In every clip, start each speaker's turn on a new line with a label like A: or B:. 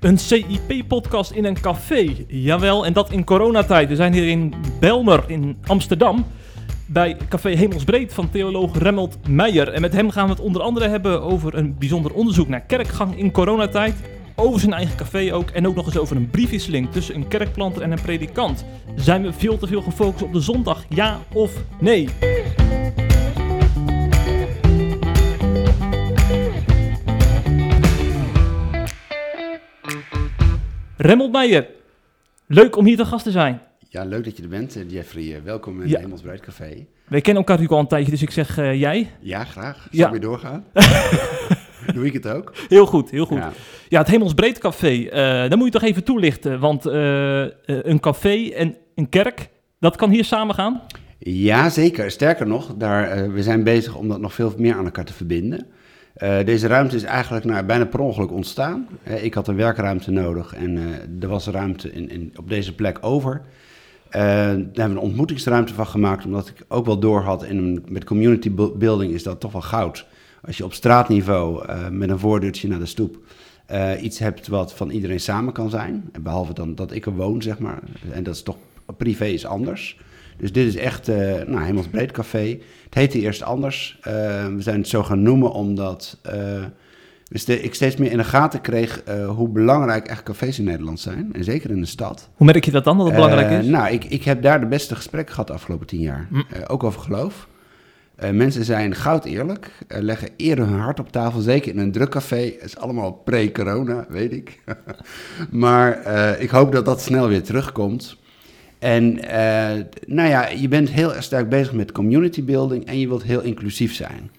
A: Een CIP-podcast in een café. Jawel, en dat in coronatijd. We zijn hier in Belmer in Amsterdam. Bij Café Hemelsbreed van theoloog Remmelt Meijer. En met hem gaan we het onder andere hebben over een bijzonder onderzoek naar kerkgang in coronatijd. Over zijn eigen café ook. En ook nog eens over een briefwisseling tussen een kerkplanter en een predikant. Zijn we veel te veel gefocust op de zondag? Ja of nee? Remmelt Meijer, leuk om hier te gast te zijn.
B: Ja, leuk dat je er bent, eh, Jeffrey. Eh, Welkom in
A: Ja.
B: Hemelsbreid Café.
A: Wij kennen elkaar natuurlijk al een tijdje, dus ik zeg eh, jij.
B: Ja, graag.
A: Ja.
B: Zal weer doorgaan? Doe ik het ook?
A: Heel goed, heel goed. Ja,
B: Ja.
A: het Hemelsbreed Café, eh dat moet je toch even toelichten. Want een café en een kerk, dat kan hier samen gaan.
B: ja, zeker. Sterker nog, daar, we zijn bezig om dat nog veel meer aan elkaar te verbinden. Eh, deze ruimte is eigenlijk nou, bijna per ongeluk ontstaan. Ik had een werkruimte nodig en eh, er was ruimte in, in, op deze plek over. Eh, daar hebben we een ontmoetingsruimte van gemaakt, omdat ik ook wel doorhad in een, met community bu- building is dat toch wel goud. Als je op straatniveau met een voordeurtje naar de stoep iets hebt wat van iedereen samen kan zijn. Behalve dan dat ik er woon, zeg maar. En dat is toch, privé is anders. Dus dit is echt, eh nou, Hemelsbreed Café. Het heette eerst anders. Eh, we zijn het zo gaan noemen omdat eh, ik steeds meer in de gaten kreeg hoe belangrijk echt cafés in Nederland zijn. En zeker in de stad.
A: Hoe merk je dat dan, dat het belangrijk is?
B: nou, ik, ik heb daar de beste gesprekken gehad de afgelopen tien jaar. Eh, ook over geloof. Mensen zijn goud eerlijk, leggen eerder hun hart op tafel, zeker in een druk café. Het is allemaal pre-corona, weet ik. maar ik hoop dat dat snel weer terugkomt. En eh, nou ja, je bent heel erg sterk bezig met community building en je wilt heel inclusief zijn.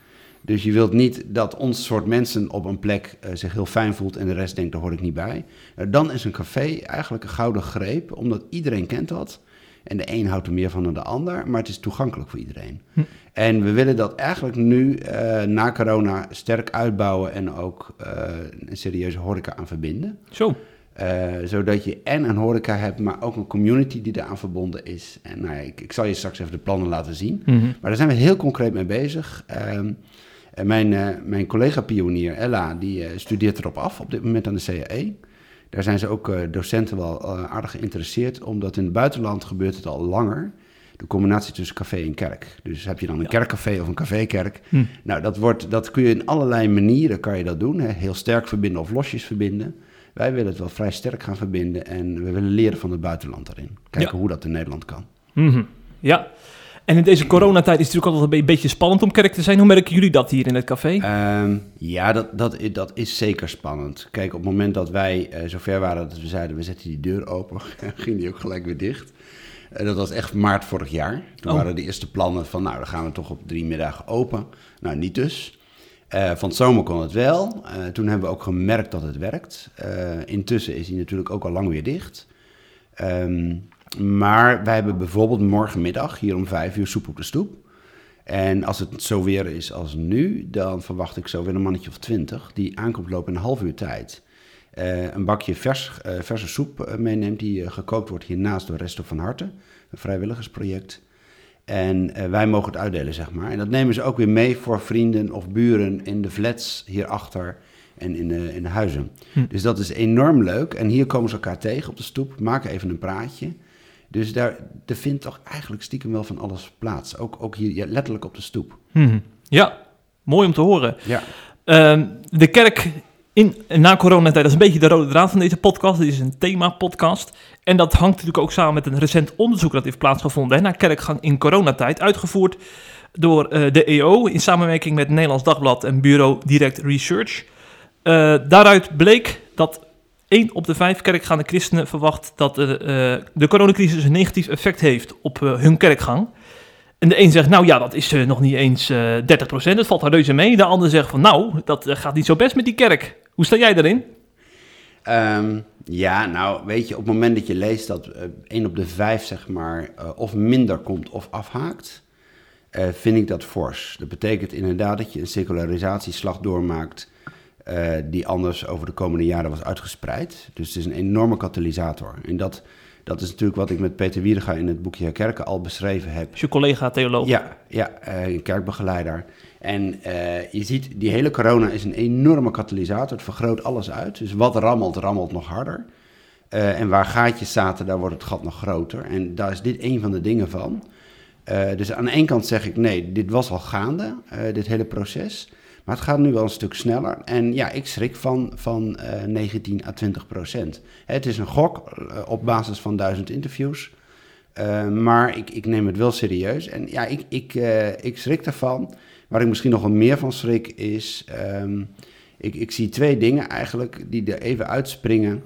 B: Dus je wilt niet dat ons soort mensen op een plek eh, zich heel fijn voelt en de rest denkt, daar hoor ik niet bij. Nou, dan is een café eigenlijk een gouden greep, omdat iedereen kent dat. En de een houdt er meer van dan de ander, maar het is toegankelijk voor iedereen.
A: Hm.
B: En we willen dat eigenlijk nu eh, na corona sterk uitbouwen en ook een serieuze horeca aan verbinden.
A: Zo.
B: Eh, zodat je en een horeca hebt, maar ook een community die daaraan verbonden is. En nou ja, ik, ik zal je straks even de plannen laten zien.
A: Mhm.
B: Maar daar zijn we heel concreet mee bezig. Ehm, en mijn, eh, mijn collega-pionier Ella, die eh, studeert erop af op dit moment aan de CAE. Daar zijn ze ook docenten wel aardig geïnteresseerd, omdat in het buitenland gebeurt het al langer. De combinatie tussen café en kerk. Dus heb je dan een
A: Ja.
B: kerkcafé of een cafékerk.
A: Hm.
B: Nou, dat, wordt, dat kun je in allerlei manieren kan je dat doen. Hè? Heel sterk verbinden of losjes verbinden. Wij willen het wel vrij sterk gaan verbinden en we willen leren van het buitenland erin. Kijken
A: Ja.
B: hoe dat in Nederland kan.
A: Mhm. Ja. En in deze coronatijd is het natuurlijk altijd een be- beetje spannend om kerk te zijn. Hoe merken jullie dat hier in het café?
B: Ehm, ja, dat, dat, dat is zeker spannend. Kijk, op het moment dat wij eh, zover waren dat we zeiden... we zetten die deur open, ging die ook gelijk weer dicht. Eh, dat was echt maart vorig jaar. Toen
A: Oh.
B: waren de eerste plannen van... nou, dan gaan we toch op drie middagen open. Nou, niet dus. Eh, van het zomer kon het wel. Eh, toen hebben we ook gemerkt dat het werkt. Eh, intussen is hij natuurlijk ook al lang weer dicht. Ehm, maar wij hebben bijvoorbeeld morgenmiddag hier om vijf uur soep op de stoep. En als het zo weer is als nu, dan verwacht ik zo weer een mannetje of twintig die aankomt lopen in een half uur tijd. Een bakje vers, verse soep meeneemt die gekookt wordt hiernaast door Resto van Harte, een vrijwilligersproject. En eh, wij mogen het uitdelen, zeg maar. En dat nemen ze ook weer mee voor vrienden of buren in de flats hierachter en in de, in de huizen.
A: Hm.
B: Dus dat is enorm leuk. En hier komen ze elkaar tegen op de stoep, maken even een praatje. Dus daar er vindt toch eigenlijk stiekem wel van alles plaats. Ook, ook hier ja, letterlijk op de stoep.
A: Mhm. Ja, mooi om te horen.
B: Ja.
A: Ehm, de kerk in, na coronatijd, dat is een beetje de rode draad van deze podcast. Dit is een thema-podcast. En dat hangt natuurlijk ook samen met een recent onderzoek dat heeft plaatsgevonden naar kerkgang in coronatijd. Uitgevoerd door eh, de EO in samenwerking met Nederlands Dagblad en Bureau Direct Research. Eh, daaruit bleek dat 1 op de 5 kerkgaande christenen verwacht dat eh, de coronacrisis een negatief effect heeft op hun kerkgang. En de een zegt, nou ja, dat is eh, nog niet eens eh 30%, dat valt er reuze mee. De ander zegt van, nou, dat eh, gaat niet zo best met die kerk. Hoe sta jij daarin?
B: Ehm, ja, nou weet je, op het moment dat je leest dat eh 1 op de 5 zeg maar eh, of minder komt of afhaakt, eh, vind ik dat fors. Dat betekent inderdaad dat je een secularisatieslag doormaakt eh, die anders over de komende jaren was uitgespreid. Dus het is een enorme katalysator. En dat Dat is natuurlijk wat ik met Peter Wiedega in het boekje Kerken al beschreven heb.
A: Is je collega theoloog?
B: Ja, ja een kerkbegeleider. En uh, je ziet, die hele corona is een enorme katalysator. Het vergroot alles uit. Dus wat rammelt, rammelt nog harder. Uh, en waar gaatjes zaten, daar wordt het gat nog groter. En daar is dit een van de dingen van. dus aan de ene kant zeg ik, nee, dit was al gaande, dit hele proces. Maar het gaat nu wel een stuk sneller. En ja, ik schrik van, van uh, 19 à 20 procent. Het is een gok uh, op basis van duizend interviews. Uh, maar ik, ik neem het wel serieus. En ja, ik, ik, ik schrik ervan. Waar ik misschien nog wel meer van schrik is... Um, ik, ik zie twee dingen eigenlijk die er even uitspringen.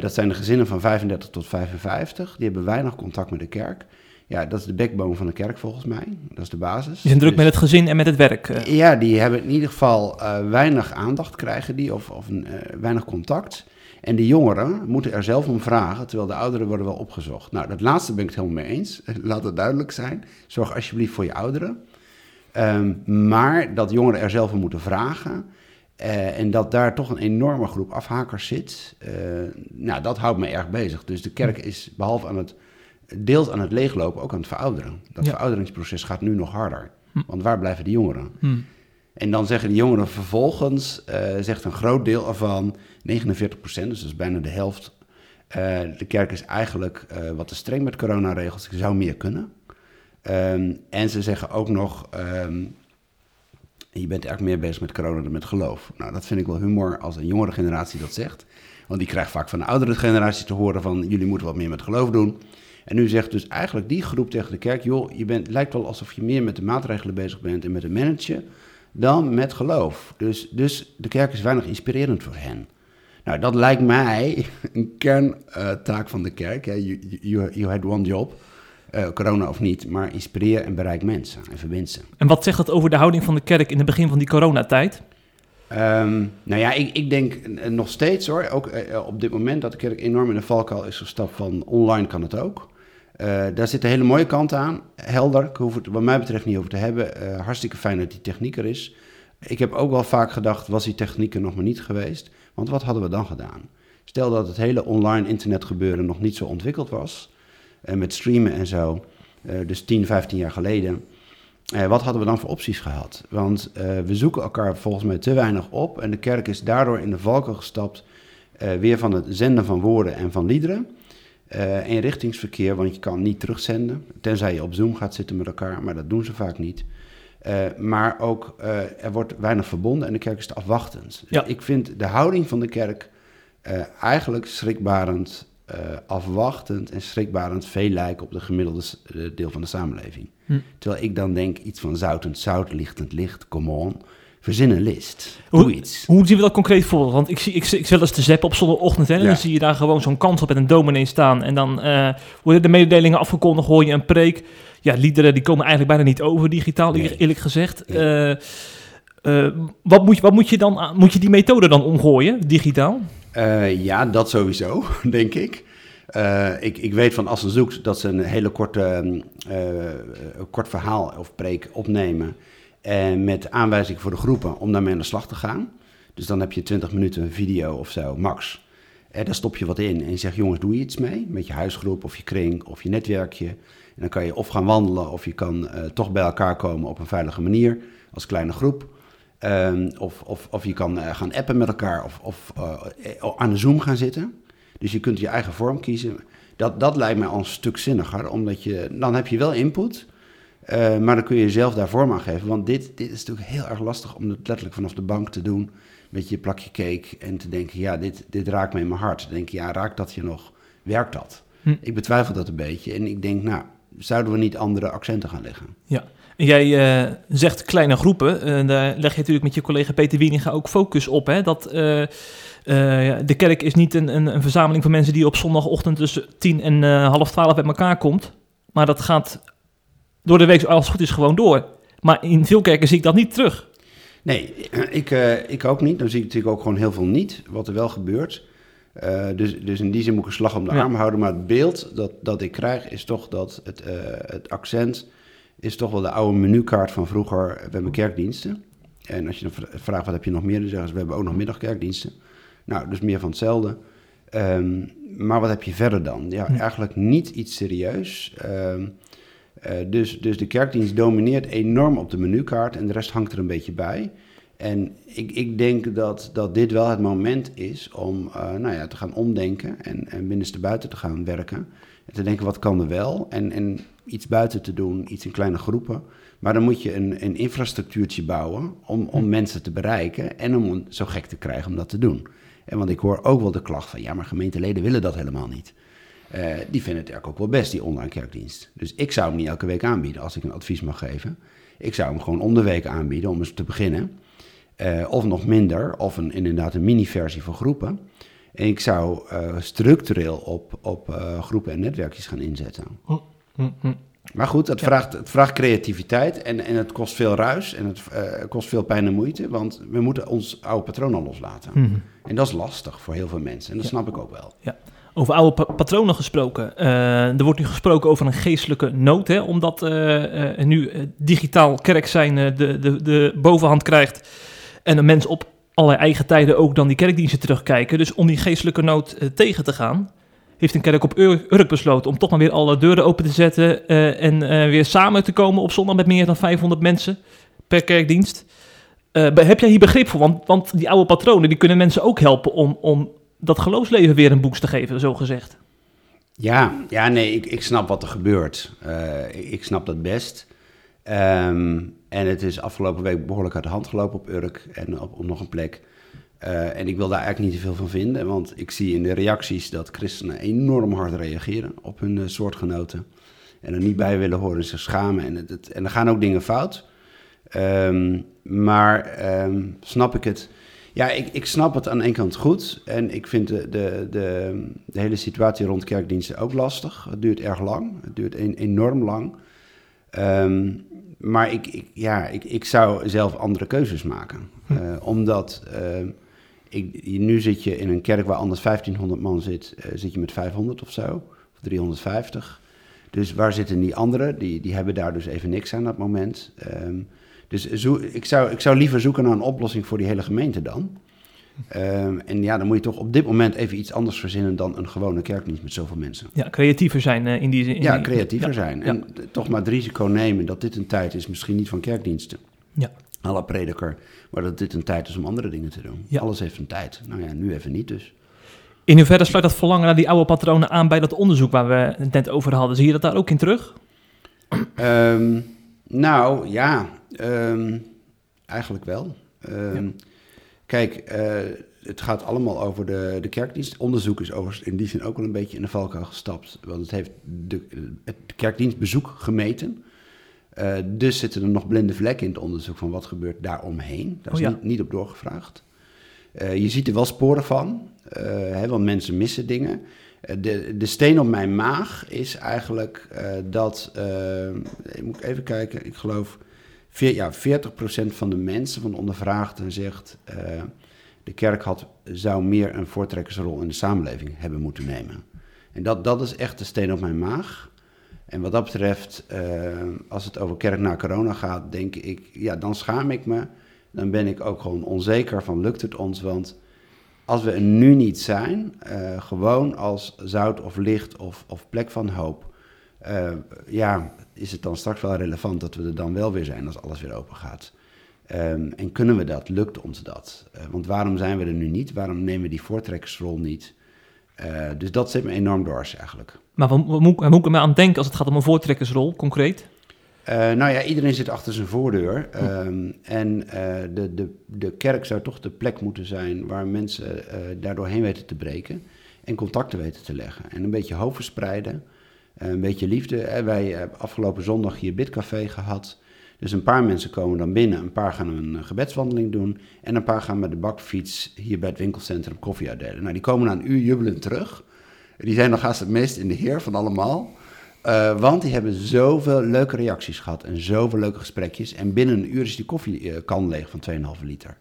B: dat zijn de gezinnen van 35 tot 55. Die hebben weinig contact met de kerk. Ja, dat is de backbone van de kerk volgens mij. Dat is de basis.
A: Die zijn druk dus, met het gezin en met het werk.
B: Uh. Ja, die hebben in ieder geval uh, weinig aandacht krijgen die, of, of uh, weinig contact. En de jongeren moeten er zelf om vragen, terwijl de ouderen worden wel opgezocht. Nou, dat laatste ben ik het helemaal mee eens. Laat het duidelijk zijn. Zorg alsjeblieft voor je ouderen. Um, maar dat jongeren er zelf om moeten vragen... en dat daar toch een enorme groep afhakers zit... nou, dat houdt me erg bezig. Dus de kerk is, behalve aan het deels aan het leeglopen, ook aan het verouderen. Dat ja. verouderingsproces gaat nu nog harder. Hm. Want waar blijven de jongeren? Hm. En dan zeggen de jongeren vervolgens, uh, zegt een groot deel ervan, 49 procent, dus dat is bijna de helft. Uh, de kerk is eigenlijk uh, wat te streng met coronaregels. Ik zou meer kunnen. Um, en ze zeggen ook nog, um, je bent eigenlijk meer bezig met corona dan met geloof. Nou, dat vind ik wel humor als een jongere generatie dat zegt. Want die krijgt vaak van de oudere generatie te horen van, jullie moeten wat meer met geloof doen. En nu zegt dus eigenlijk die groep tegen de kerk: joh, je bent, lijkt wel alsof je meer met de maatregelen bezig bent en met het managen dan met geloof. Dus, dus de kerk is weinig inspirerend voor hen. Nou, dat lijkt mij een kerntaak van de kerk. You, you, you had one job. Uh, corona of niet, maar inspireer en bereik mensen en verbind ze.
A: En wat zegt dat over de houding van de kerk in het begin van die coronatijd?
B: Um, nou ja, ik, ik denk nog steeds hoor, ook uh, op dit moment dat de kerk enorm in de valkuil is gestapt van online kan het ook. Uh, daar zit een hele mooie kant aan. Helder, ik hoef het wat mij betreft niet over te hebben. Uh, hartstikke fijn dat die techniek er is. Ik heb ook wel vaak gedacht, was die techniek er nog maar niet geweest? Want wat hadden we dan gedaan? Stel dat het hele online internetgebeuren nog niet zo ontwikkeld was. Uh, met streamen en zo. dus 10, 15 jaar geleden. wat hadden we dan voor opties gehad? Want we zoeken elkaar volgens mij te weinig op. En de kerk is daardoor in de valken gestapt. weer van het zenden van woorden en van liederen eenrichtingsverkeer, want je kan niet terugzenden, tenzij je op Zoom gaat zitten met elkaar, maar dat doen ze vaak niet. Uh, maar ook, uh, er wordt weinig verbonden en de kerk is afwachtend. Ja. Ik vind de houding van de kerk eigenlijk schrikbarend afwachtend en schrikbarend veel lijken op de gemiddelde deel van de samenleving. Hm. Terwijl ik dan denk, iets van zoutend zout, lichtend licht, come on. Verzin een list. Doe
A: hoe,
B: iets.
A: Hoe zien we dat concreet voor? Want ik zie, ik, ik zit eens te zappen op zondagochtend. Hè, en dan zie je daar gewoon zo'n kans op met een dominee staan. En dan uh, worden de mededelingen afgekondigd, hoor je een preek. Ja, liederen die komen eigenlijk bijna niet over digitaal, nee. eerlijk gezegd. Nee. Uh, uh, wat, moet je, wat moet je dan, moet je die methode dan omgooien, digitaal?
B: ja, dat sowieso, denk ik. ik, ik weet van Assen Zoekt dat ze een hele korte kort verhaal of preek opnemen en eh, met aanwijzingen voor de groepen om daarmee aan de slag te gaan. Dus dan heb je 20 minuten video of zo, max. En daar stop je wat in en je zegt, jongens, doe je iets mee? Met je huisgroep of je kring of je netwerkje. En dan kan je of gaan wandelen of je kan uh, toch bij elkaar komen op een veilige manier als kleine groep. Um, of, of, of je kan gaan appen met elkaar of, of aan de Zoom gaan zitten. Dus je kunt je eigen vorm kiezen. Dat, dat lijkt mij al een stuk zinniger, omdat je, dan heb je wel input... Uh, maar dan kun je zelf daar vorm aan geven. Want dit, dit is natuurlijk heel erg lastig om het letterlijk vanaf de bank te doen. Met je plakje cake en te denken, ja, dit, dit raakt me in mijn hart. Dan denk je, ja, raakt dat je nog? Werkt dat? Hm. Ik betwijfel dat een beetje. En ik denk, nou, zouden we niet andere accenten gaan leggen?
A: Ja. En jij uh, zegt kleine groepen. Uh, daar leg je natuurlijk met je collega Peter Wieninga ook focus op. Hè? Dat de kerk is niet een, een, een, verzameling van mensen die op zondagochtend tussen tien en half twaalf bij elkaar komt. Maar dat gaat door de week als het goed is gewoon door. Maar in veel kerken zie ik dat niet terug.
B: Nee, ik, uh, ik ook niet. Dan zie ik natuurlijk ook gewoon heel veel niet, wat er wel gebeurt. Uh, dus, dus in die zin moet ik een slag om de arm houden. Maar het beeld dat, dat ik krijg is toch dat het, uh, het accent is toch wel de oude menukaart van vroeger. We hebben kerkdiensten. En als je dan vraagt wat heb je nog meer, dan zeggen ze we hebben ook nog middagkerkdiensten. Nou, dus meer van hetzelfde. Ehm, maar wat heb je verder dan? Ja,
A: Hm.
B: eigenlijk niet iets serieus. Eh, dus, dus de kerkdienst domineert enorm op de menukaart en de rest hangt er een beetje bij. En ik, ik denk dat, dat dit wel het moment is om eh, nou ja, te gaan omdenken en, en binnenste buiten te gaan werken. En te denken, wat kan er wel? En, en iets buiten te doen, iets in kleine groepen. Maar dan moet je een, een infrastructuurtje bouwen om, om
A: Hm. mensen
B: te bereiken en om zo gek te krijgen om dat te doen. En want ik hoor ook wel de klacht van, ja, maar gemeenteleden willen dat helemaal niet. Eh, die vinden het eigenlijk ook wel best, die online kerkdienst. Dus ik zou hem niet elke week aanbieden als ik een advies mag geven. Ik zou hem gewoon om de week aanbieden om eens te beginnen. Eh, of nog minder, of een, inderdaad een mini-versie voor groepen. En ik zou eh, structureel op, op groepen en netwerkjes gaan inzetten.
A: Hm, hm.
B: Maar goed, het,
A: Ja.
B: vraagt, het vraagt creativiteit en, en het kost veel ruis en het kost veel pijn en moeite, want we moeten ons oude patroon al loslaten.
A: Hm.
B: En dat is lastig voor heel veel mensen en dat
A: Ja.
B: snap ik ook wel.
A: Over oude pa- patronen gesproken. Eh, er wordt nu gesproken over een geestelijke nood, hè, omdat eh, nu digitaal kerk zijn de, de, de bovenhand krijgt. En de mensen op allerlei eigen tijden ook dan die kerkdiensten terugkijken. Dus om die geestelijke nood tegen te gaan, heeft een kerk op Ur- Urk besloten om toch maar weer alle deuren open te zetten. en weer samen te komen op zondag met meer dan 500 mensen per kerkdienst. Heb jij hier begrip voor? Want, want die oude patronen die kunnen mensen ook helpen om, om dat geloofsleven weer een boost te geven, zo gezegd.
B: Ja, ja nee, ik, ik snap wat er gebeurt. Eh, ik, snap dat best. Ehm, en het is afgelopen week behoorlijk uit de hand gelopen op Urk en op, op nog een plek. Eh, en ik wil daar eigenlijk niet te veel van vinden, want ik zie in de reacties dat christenen enorm hard reageren op hun eh, soortgenoten. En er niet bij willen horen, zich schamen. En, het, het- en er gaan ook dingen fout. Ehm, maar ehm, snap ik het? Ja, ik, ik snap het aan de ene kant goed. En ik vind de, de, de, de hele situatie rond kerkdiensten ook lastig. Het duurt erg lang. Het duurt een, enorm lang. Ehm, maar ik, ik, ja, ik, ik zou zelf andere keuzes maken.
A: Hm.
B: Eh, omdat ehm, ik, nu zit je in een kerk waar anders 1500 man zit, eh, zit je met 500 of zo. Of 350. Dus waar zitten die anderen? Die, die hebben daar dus even niks aan dat moment. Ehm, dus zo, ik, zou, ik zou liever zoeken naar een oplossing voor die hele gemeente dan. Ehm, en ja, dan moet je toch op dit moment even iets anders verzinnen dan een gewone kerkdienst met zoveel mensen.
A: Ja, creatiever zijn eh, in die zin. in
B: Ja, creatiever
A: ja,
B: zijn.
A: ja.
B: En toch maar het risico nemen dat dit een tijd is, misschien niet van kerkdiensten.
A: Ja.
B: Alle prediker, maar dat dit een tijd is om andere dingen te doen.
A: Ja.
B: Alles heeft een tijd. Nou ja, nu even niet dus.
A: In hoeverre sluit dat verlangen naar die oude patronen aan bij dat onderzoek waar we het net over hadden? Zie je dat daar ook in terug?
B: Ehm, nou ja, ehm, eigenlijk wel. Ehm,
A: Ja.
B: Kijk, eh, het gaat allemaal over de, de kerkdienst. Onderzoek is overigens in die zin ook wel een beetje in de valkuil gestapt. Want het heeft de, het kerkdienstbezoek gemeten. Eh, dus zitten er nog blinde vlekken in het onderzoek van wat gebeurt daaromheen. Daar is
A: Oh ja.
B: niet, niet op doorgevraagd. Eh, je ziet er wel sporen van, hè, want mensen missen dingen. De, de steen op mijn maag is eigenlijk dat, eh, ik moet even kijken, ik geloof ja, 40% van de mensen, van de ondervraagden, zegt eh, de kerk had, zou meer een voortrekkersrol in de samenleving hebben moeten nemen. En dat, dat is echt de steen op mijn maag. En wat dat betreft, eh, als het over kerk na corona gaat, denk ik, ja, dan schaam ik me. Dan ben ik ook gewoon onzeker van, lukt het ons? Want als we er nu niet zijn, eh, gewoon als zout of licht of, of plek van hoop, ja, is het dan straks wel relevant dat we er dan wel weer zijn als alles weer open gaat. Ehm, en kunnen we dat? Lukt ons dat? Eh, want waarom zijn we er nu niet? Waarom nemen we die voortrekkersrol niet? Eh, dus dat zit me enorm dwars eigenlijk.
A: Maar wat, wat moet, moet ik me aan denken als het gaat om een voortrekkersrol, concreet?
B: Eh, nou ja, iedereen zit achter zijn voordeur. ehm, en de, de, de kerk zou toch de plek moeten zijn waar mensen eh daardoor heen weten te breken. En contacten weten te leggen. En een beetje hoop verspreiden. Eh, een beetje liefde. Wij hebben afgelopen zondag hier Bidcafé gehad. Dus een paar mensen komen dan binnen. Een paar gaan een eh, gebedswandeling doen. En een paar gaan met de bakfiets hier bij het winkelcentrum koffie uitdelen. Nou, die komen na een uur jubelend terug. Die zijn nog haast het meest in de heer van allemaal. Eh, want die hebben zoveel leuke reacties gehad en zoveel leuke gesprekjes. En binnen een uur is die koffiekan leeg van 2,5 liter.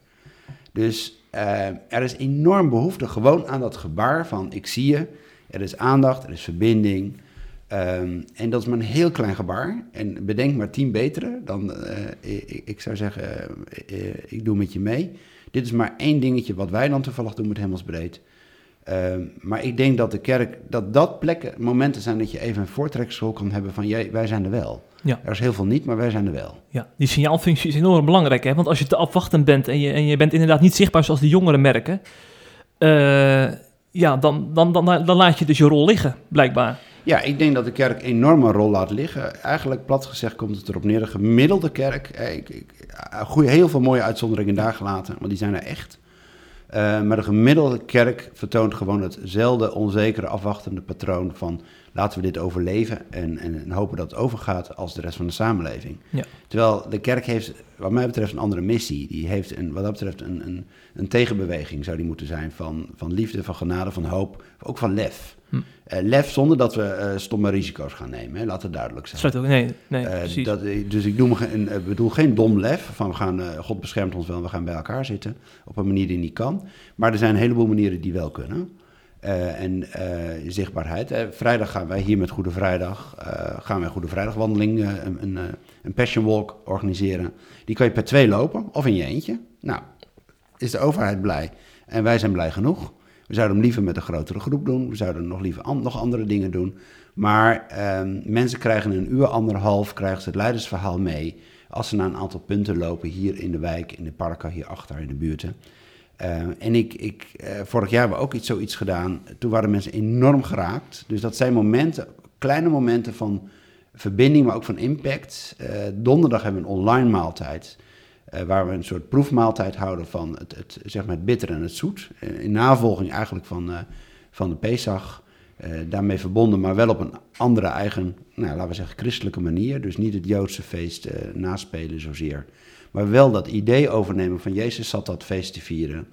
B: Dus er is enorm behoefte gewoon aan dat gebaar van ik zie je. Er is aandacht, er is verbinding. Ehm, en dat is maar een heel klein gebaar. En bedenk maar tien betere. Dan, eh, ik, ik zou zeggen, eh, eh, ik doe met je mee. Dit is maar één dingetje wat wij dan toevallig doen met Hemelsbreed. Ehm, maar ik denk dat de kerk, dat dat plekken, momenten zijn dat je even een voortreksel kan hebben van jij, wij zijn er wel.
A: Ja.
B: Er is heel veel niet, maar wij zijn er wel.
A: Ja, die signaalfunctie is enorm belangrijk. Hè? Want als je te afwachtend bent en je, en je bent inderdaad niet zichtbaar zoals de jongeren merken, ja, dan, dan, dan, dan laat je dus je rol liggen, blijkbaar.
B: Ja, ik denk dat de kerk een enorme rol laat liggen. Eigenlijk plat gezegd komt het erop neer, de gemiddelde kerk, eh, ik, ik, goeie, heel veel mooie uitzonderingen daar gelaten, want die zijn er echt. Uh, maar de gemiddelde kerk vertoont gewoon hetzelfde onzekere, afwachtende patroon van laten we dit overleven en, en, en, hopen dat het overgaat als de rest van de samenleving.
A: Ja.
B: Terwijl de kerk heeft, wat mij betreft, een andere missie. Die heeft een, wat dat betreft een, een, een tegenbeweging, zou die moeten zijn, van, van liefde, van genade, van hoop, ook van lef.
A: Hm.
B: Uh, lef zonder dat we uh, stomme risico's gaan nemen, hè? laat het duidelijk zijn.
A: Sluit ook, nee, nee,
B: uh, dat, dus ik noem geen, bedoel geen dom lef, van we gaan, God beschermt ons wel, we gaan bij elkaar zitten, op een manier die niet kan. Maar er zijn een heleboel manieren die wel kunnen. En zichtbaarheid. Vrijdag gaan wij hier met Goede Vrijdag, gaan wij Goede Vrijdagwandeling, een, een, een passion walk organiseren. Die kan je per twee lopen of in je eentje. Nou, is de overheid blij en wij zijn blij genoeg. We zouden hem liever met een grotere groep doen. We zouden nog liever nog andere dingen doen. Maar ehm, mensen krijgen een uur, anderhalf, krijgen ze het leidersverhaal mee. Als ze naar een aantal punten lopen hier in de wijk, in de parken, hier achter in de buurten. Uh, en ik, ik, uh, vorig jaar hebben we ook iets, zoiets gedaan. Toen waren mensen enorm geraakt. Dus dat zijn momenten, kleine momenten van verbinding, maar ook van impact. Uh, donderdag hebben we een online maaltijd. Waar we een soort proefmaaltijd houden van het, het, zeg maar het bitter en het zoet. in navolging eigenlijk van, van de Pesach. daarmee verbonden, maar wel op een andere eigen, nou, laten we zeggen, christelijke manier. Dus niet het Joodse feest naspelen zozeer. Maar wel dat idee overnemen van Jezus zat dat feest te vieren.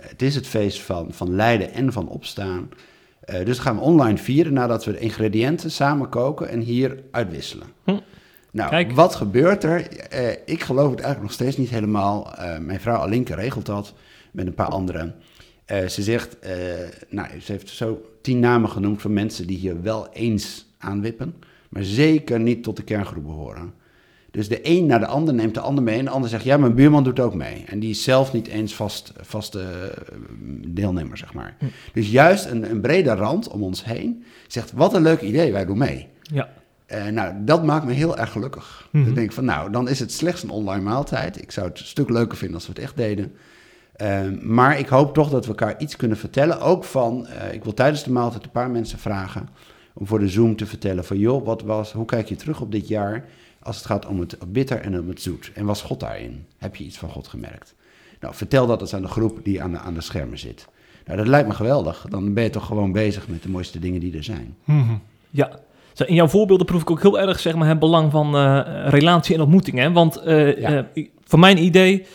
B: Het is het feest van, van lijden en van opstaan. Dus dat gaan we online vieren nadat we de ingrediënten samen koken en hier uitwisselen.
A: Hm.
B: Nou,
A: Kijk.
B: wat gebeurt er? Uh, ik geloof het eigenlijk nog steeds niet helemaal. mijn vrouw Alinke regelt dat met een paar anderen. ze zegt, nou, ze heeft zo tien namen genoemd van mensen die hier wel eens aanwippen, maar zeker niet tot de kerngroep behoren. Dus de een naar de ander neemt de ander mee. En de ander zegt, ja, mijn buurman doet ook mee. En die is zelf niet eens vast, vaste deelnemer, zeg maar.
A: Hm.
B: Dus juist een, een brede rand om ons heen zegt, wat een leuk idee, wij doen mee.
A: Ja.
B: Uh, nou, dat maakt me heel erg gelukkig.
A: Mhm.
B: Dan denk ik van, nou, dan is het slechts een online maaltijd. Ik zou het een stuk leuker vinden als we het echt deden. Uh, maar ik hoop toch dat we elkaar iets kunnen vertellen. Ook van, uh, ik wil tijdens de maaltijd een paar mensen vragen... om voor de Zoom te vertellen van, joh, wat was, hoe kijk je terug op dit jaar als het gaat om het bitter en om het zoet. En was God daarin? Heb je iets van God gemerkt? Nou, vertel dat eens aan de groep die aan de, aan de schermen zit. Nou, dat lijkt me geweldig. Dan ben je toch gewoon bezig met de mooiste dingen die er zijn.
A: Mm-hmm. Ja. Zo, in jouw voorbeelden proef ik ook heel erg zeg maar, het belang van uh, relatie en ontmoeting. Hè? Want uh, ja. uh, van mijn idee,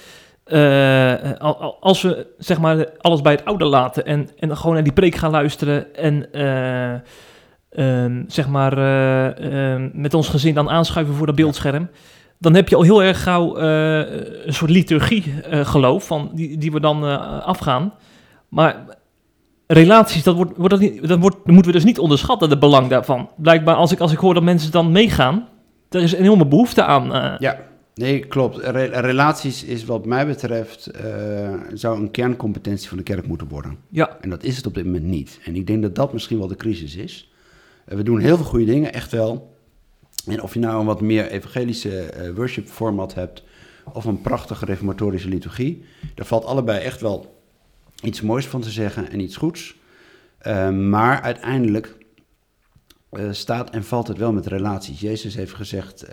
A: als we zeg maar, alles bij het oude laten en, en gewoon naar die preek gaan luisteren en uh, zeg maar, uh, met ons gezin dan aanschuiven voor dat beeldscherm. Dan heb je al heel erg gauw een soort liturgie geloof van die, die we dan afgaan. Maar relaties, dat, wordt, wordt dat, niet, dat, wordt, dat moeten we dus niet onderschatten, het belang daarvan. Blijkbaar als ik, als ik hoor dat mensen dan meegaan, er is een enorme behoefte aan.
B: Ja, nee, klopt. Re relaties is wat mij betreft, zou een kerncompetentie van de kerk moeten worden.
A: Ja.
B: En dat is het op dit moment niet. En ik denk dat dat misschien wel de crisis is. We doen heel veel goede dingen, echt wel. En of je nou een wat meer evangelische worship format hebt... of een prachtige reformatorische liturgie... daar valt allebei echt wel iets moois van te zeggen en iets goeds. Uh, maar uiteindelijk uh, staat en valt het wel met relaties. Jezus heeft gezegd...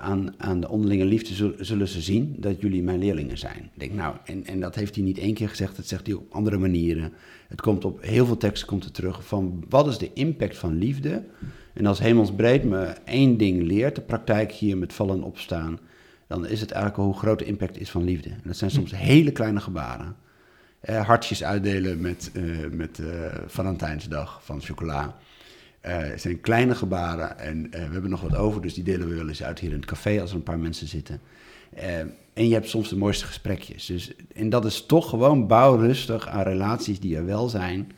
B: aan, aan de onderlinge liefde zullen, ze zien dat jullie mijn leerlingen zijn. Denk, nou, en, en dat heeft hij niet één keer gezegd, dat zegt hij op andere manieren. Het komt op heel veel teksten komt terug van wat is de impact van liefde? En als hemelsbreed me één ding leert, de praktijk hier met vallen en opstaan, dan is het eigenlijk hoe groot de impact is van liefde. En dat zijn soms hele kleine gebaren. Eh, hartjes uitdelen met, uh, met uh, Valentijnsdag van chocola. Het zijn kleine gebaren en we hebben nog wat over, dus die delen we wel eens uit hier in het café als er een paar mensen zitten. En je hebt soms de mooiste gesprekjes. Dus, en dat is toch gewoon bouw rustig aan relaties die er wel zijn.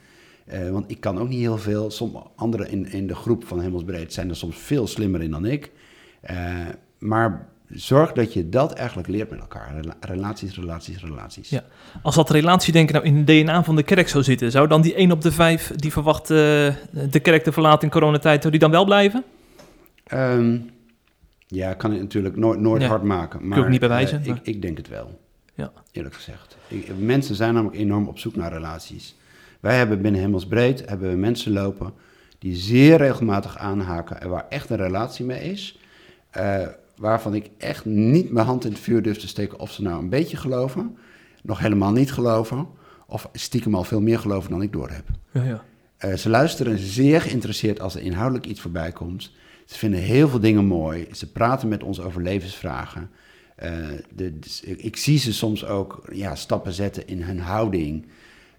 B: Want ik kan ook niet heel veel. Sommige anderen in, in de groep van Hemelsbreed zijn er soms veel slimmer in dan ik. Maar zorg dat je dat eigenlijk leert met elkaar. Rela- Relaties, relaties, relaties.
A: Ja. Als dat relatiedenken nou in het DNA van de kerk zou zitten, zou dan die 1 op de 5 die verwacht eh, de kerk te verlaten in coronatijd, zou die dan wel blijven?
B: Ehm, ja, kan ik natuurlijk nooit, nooit
A: Ja.
B: hard maken. Maar
A: ook niet bewijzen,
B: eh,
A: maar-
B: ik, ik denk het wel.
A: Ja.
B: Eerlijk gezegd. Ik- mensen zijn namelijk enorm op zoek naar relaties. Wij hebben binnen Hemelsbreed hebben we mensen lopen die zeer regelmatig aanhaken en waar echt een relatie mee is. Eh, waarvan ik echt niet mijn hand in het vuur durf te steken of ze nou een beetje geloven, nog helemaal niet geloven, of stiekem al veel meer geloven dan ik doorheb.
A: Ja, ja.
B: Eh, ze luisteren zeer geïnteresseerd als er inhoudelijk iets voorbij komt. Ze vinden heel veel dingen mooi. Ze praten met ons over levensvragen. Eh, de, dus ik, ik zie ze soms ook ja, stappen zetten in hun houding.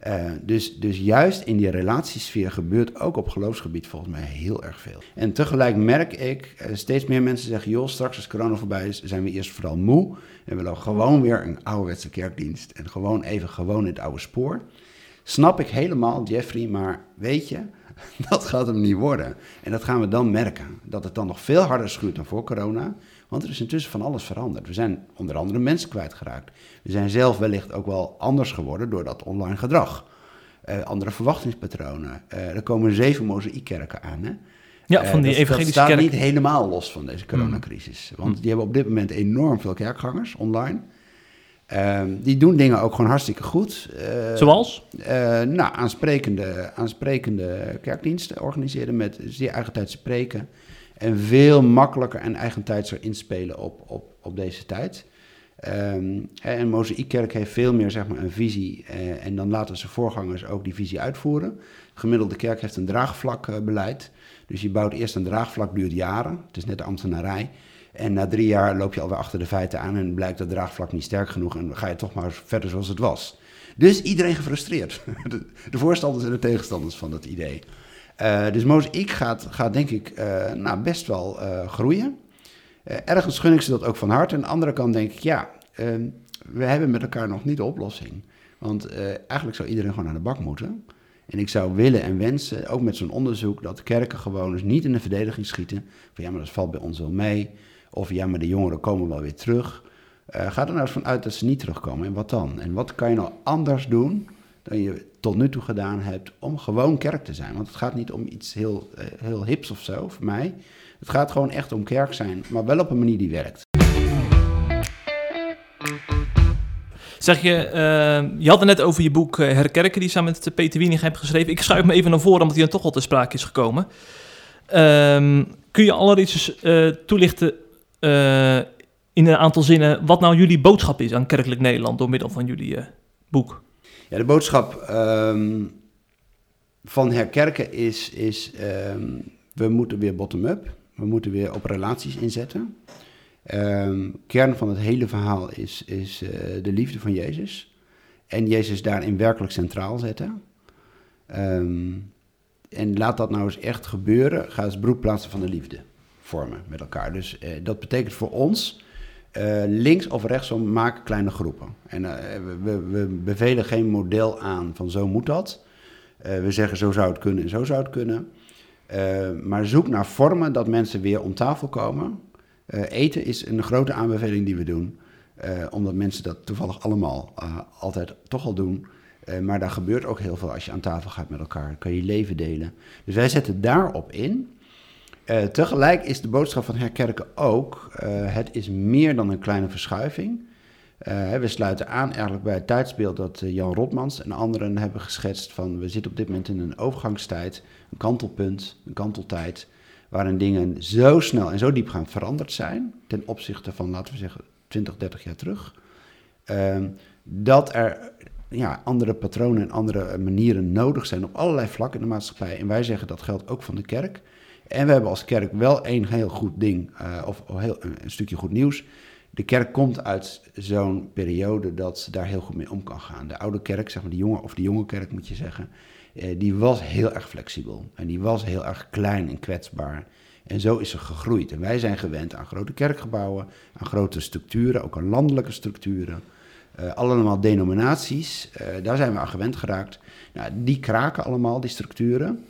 B: Eh, dus, dus juist in die relatiesfeer gebeurt ook op geloofsgebied volgens mij heel erg veel. En tegelijk merk ik, eh, steeds meer mensen zeggen... joh, straks als corona voorbij is, zijn we eerst vooral moe... en willen gewoon weer een ouderwetse kerkdienst... en gewoon even gewoon in het oude spoor. Snap ik helemaal, Jeffrey, maar weet je, dat gaat hem niet worden. En dat gaan we dan merken. Dat het dan nog veel harder schuurt dan voor corona. Want er is intussen van alles veranderd. We zijn onder andere mensen kwijtgeraakt. We zijn zelf wellicht ook wel anders geworden door dat online gedrag. Eh, andere verwachtingspatronen. Eh, er komen zeven mozaïekkerken aan. Hè?
A: Ja,
B: Eh,
A: van die
B: dat,
A: evangelische
B: dat staat niet helemaal los van deze coronacrisis. Want die hebben op dit moment enorm veel kerkgangers online. Ehm, die doen dingen ook gewoon hartstikke goed.
A: Zoals?
B: nou, aansprekende, aansprekende kerkdiensten organiseren met zeer eigentijdse preken. En veel makkelijker en eigentijdser inspelen op, op, op deze tijd. Ehm, en Mozaïekkerk heeft veel meer zeg maar, een visie. eh, en dan laten zijn voorgangers ook die visie uitvoeren. De gemiddelde kerk heeft een draagvlakbeleid. dus je bouwt eerst een draagvlak, duurt jaren. Het is net de ambtenarij. En na drie jaar loop je alweer achter de feiten aan en blijkt dat draagvlak niet sterk genoeg en ga je toch maar verder zoals het was. Dus iedereen gefrustreerd. De voorstanders en de tegenstanders van dat idee. Eh, dus Mozaïek gaat, gaat denk ik eh, nou, best wel eh, groeien. Ergens gun ik ze dat ook van harte. Aan de andere kant denk ik, ja, eh, we hebben met elkaar nog niet de oplossing. Want eigenlijk zou iedereen gewoon aan de bak moeten. En ik zou willen en wensen, ook met zo'n onderzoek, dat kerken gewoon dus niet in de verdediging schieten. Van ja, maar dat valt bij ons wel mee. Of ja, maar de jongeren komen wel weer terug. Ga er nou eens van uit dat ze niet terugkomen. En wat dan? En wat kan je nou anders doen dan je tot nu toe gedaan hebt om gewoon kerk te zijn? Want het gaat niet om iets heel, eh, heel hips of zo, voor mij. Het gaat gewoon echt om kerk zijn, maar wel op een manier die werkt.
A: Zeg je, eh, je had het net over je boek eh, Herkerken, die je samen met Peter Wiening hebt geschreven. Ik schuif me even naar voren, omdat hij dan toch al te sprake is gekomen. Ehm, kun je allereerst eh, toelichten in een aantal zinnen wat nou jullie boodschap is aan kerkelijk Nederland door middel van jullie boek?
B: Ja, de boodschap ehm, van herkerken is, is ehm, we moeten weer bottom-up. We moeten weer op relaties inzetten. Ehm, kern van het hele verhaal is, is eh, de liefde van Jezus. En Jezus daarin werkelijk centraal zetten. En laat dat nou eens echt gebeuren. Ga eens broedplaatsen van de liefde vormen met elkaar. Dus eh, dat betekent voor ons eh, links of rechtsom maak kleine groepen. En eh, we, we, bevelen geen model aan van zo moet dat. Eh, we zeggen zo zou het kunnen en zo zou het kunnen. Maar zoek naar vormen dat mensen weer om tafel komen. Eten is een grote aanbeveling die we doen. omdat mensen dat toevallig allemaal altijd toch al doen. Maar daar gebeurt ook heel veel als je aan tafel gaat met elkaar. Kan je leven delen. Dus wij zetten daarop in. Eh, tegelijk is de boodschap van Herkerken ook, eh, het is meer dan een kleine verschuiving. Eh, we sluiten aan eigenlijk bij het tijdsbeeld dat Jan Rotmans en anderen hebben geschetst van we zitten op dit moment in een overgangstijd, een kantelpunt, een kanteltijd, waarin dingen zo snel en zo diepgaand veranderd zijn ten opzichte van, laten we zeggen, 20, 30 jaar terug. Ehm, dat er ja, andere patronen en andere manieren nodig zijn op allerlei vlakken in de maatschappij. En wij zeggen dat geldt ook van de kerk. En we hebben als kerk wel één heel goed ding, eh, of heel, een stukje goed nieuws. De kerk komt uit zo'n periode dat ze daar heel goed mee om kan gaan. De oude kerk, zeg maar de jonge, of de jonge kerk moet je zeggen, eh, die was heel erg flexibel. En die was heel erg klein en kwetsbaar. En zo is ze gegroeid. En wij zijn gewend aan grote kerkgebouwen, aan grote structuren, ook aan landelijke structuren. Eh, allemaal denominaties, daar zijn we aan gewend geraakt. Nou, die kraken allemaal, die structuren.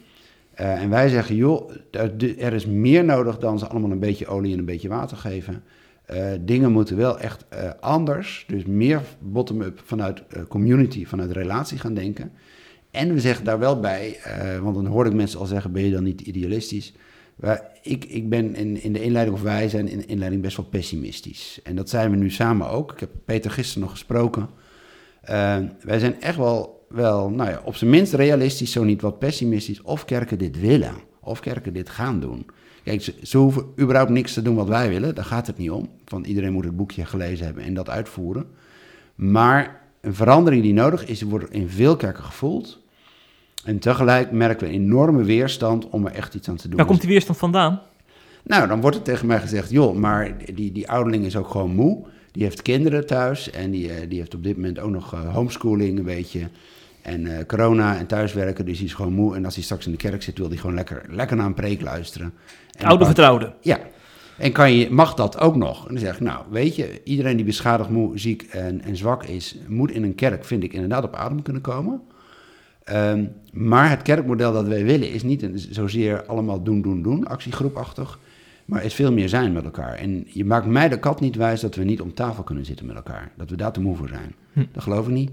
B: Uh, en wij zeggen, joh, er, is meer nodig dan ze allemaal een beetje olie en een beetje water geven. Eh, dingen moeten wel echt eh, anders, dus meer bottom-up vanuit eh, community, vanuit relatie gaan denken. En we zeggen daar wel bij, eh, want dan hoor ik mensen al zeggen, ben je dan niet idealistisch? Ik, ik ben in, in de inleiding, of wij zijn in de inleiding best wel pessimistisch. En dat zijn we nu samen ook. Ik heb Peter gisteren nog gesproken. Eh, wij zijn echt wel, wel nou ja, op zijn minst realistisch, zo niet wat pessimistisch. Of kerken dit willen, of kerken dit gaan doen. Kijk, ze, ze hoeven überhaupt niks te doen wat wij willen, daar gaat het niet om. Van iedereen moet het boekje gelezen hebben en dat uitvoeren. Maar een verandering die nodig is, wordt in veel kerken gevoeld. En tegelijk merken we een enorme weerstand om er echt iets aan te doen.
A: Waar komt die weerstand vandaan?
B: Nou, dan wordt er tegen mij gezegd, joh, maar die, die ouderling is ook gewoon moe. Die heeft kinderen thuis en die, eh, die heeft op dit moment ook nog eh, homeschooling een beetje. En eh, corona en thuiswerken, dus die is gewoon moe. En als hij straks in de kerk zit, wil hij gewoon lekker, lekker naar een preek luisteren. En
A: Oude vertrouwde.
B: Ja. En kan je, mag dat ook nog? En dan zeg ik, nou, weet je, iedereen die beschadigd, moe, ziek en, en zwak is, moet in een kerk, vind ik, inderdaad op adem kunnen komen. Ehm, maar het kerkmodel dat wij willen is niet een, zozeer allemaal doen, doen, doen, actiegroepachtig, maar is veel meer zijn met elkaar. En je maakt mij de kat niet wijs dat we niet om tafel kunnen zitten met elkaar. Dat we daar te moe voor zijn.
A: Hm.
B: Dat geloof ik niet.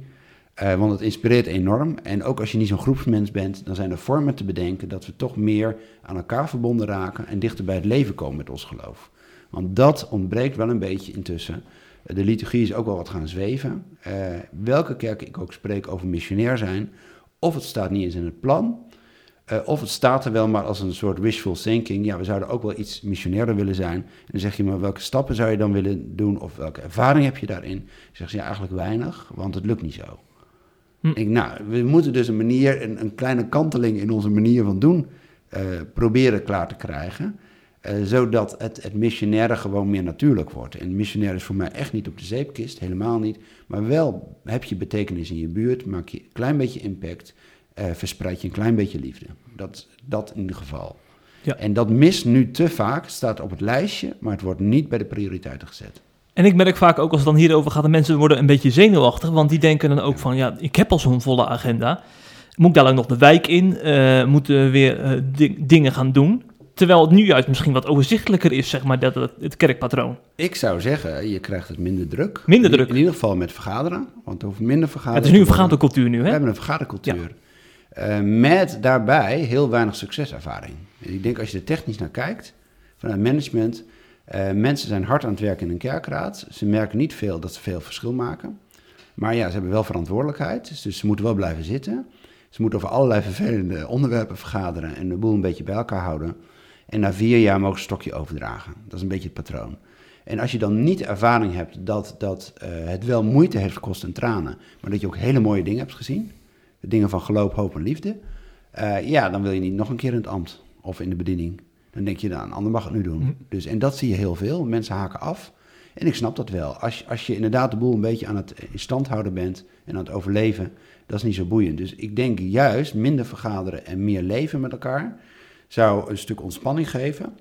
B: Eh, want het inspireert enorm. En ook als je niet zo'n groepsmens bent, dan zijn er vormen te bedenken dat we toch meer aan elkaar verbonden raken en dichter bij het leven komen met ons geloof. Want dat ontbreekt wel een beetje intussen. Eh, De liturgie is ook wel wat gaan zweven. Eh, welke kerk ik ook spreek over missionair zijn, of het staat niet eens in het plan, of het staat er wel maar als een soort wishful thinking. Ja, we zouden ook wel iets missionairder willen zijn. En dan zeg je, maar welke stappen zou je dan willen doen? Of welke ervaring heb je daarin? Dan zeg je, ja, eigenlijk weinig, want het lukt niet zo.
A: Hm.
B: Ik, nou, we moeten dus een manier, een, een kleine kanteling in onze manier van doen eh, proberen klaar te krijgen. eh, zodat het, het missionaire gewoon meer natuurlijk wordt. En missionair is voor mij echt niet op de zeepkist, helemaal niet. Maar wel heb je betekenis in je buurt, maak je een klein beetje impact, eh, verspreid je een klein beetje liefde. Dat, dat in ieder geval.
A: Ja.
B: En dat mist nu te vaak, staat op het lijstje, maar het wordt niet bij de prioriteiten gezet.
A: En ik merk vaak ook als het dan hierover gaat, de mensen worden een beetje zenuwachtig, want die denken dan ook van, ja, ik heb al zo'n volle agenda. Moet ik dadelijk nog de wijk in? Eh, moeten we weer eh, di- dingen gaan doen? Terwijl het nu juist misschien wat overzichtelijker is, zeg maar, dat, het, kerkpatroon.
B: Ik zou zeggen, je krijgt het minder druk.
A: Minder
B: In-
A: druk.
B: In, ieder geval met vergaderen, want er hoeft minder vergaderen
A: het is nu een vergadercultuur nu,
B: We
A: hè?
B: hebben een vergadercultuur. Eh, met daarbij heel weinig succeservaring. Ik denk als je er technisch naar kijkt, vanuit management, eh, mensen zijn hard aan het werken in een kerkraad. Ze merken niet veel dat ze veel verschil maken. Maar ja, ze hebben wel verantwoordelijkheid, dus ze moeten wel blijven zitten. Ze moeten over allerlei vervelende onderwerpen vergaderen en de boel een beetje bij elkaar houden. En na vier jaar mogen ze een stokje overdragen. Dat is een beetje het patroon. En als je dan niet ervaring hebt dat, dat eh, het wel moeite heeft gekost en tranen, maar dat je ook hele mooie dingen hebt gezien, dingen van geloof, hoop en liefde, eh, ja, dan wil je niet nog een keer in het ambt of in de bediening. Dan denk je, nou, een ander mag het nu doen.
A: Mhm.
B: Dus, en dat zie je heel veel. Mensen haken af. En ik snap dat wel. Als, je- als je inderdaad de boel een beetje aan het in stand houden bent en aan het overleven, dat is niet zo boeiend. Dus ik denk juist minder vergaderen en meer leven met elkaar zou een stuk ontspanning geven.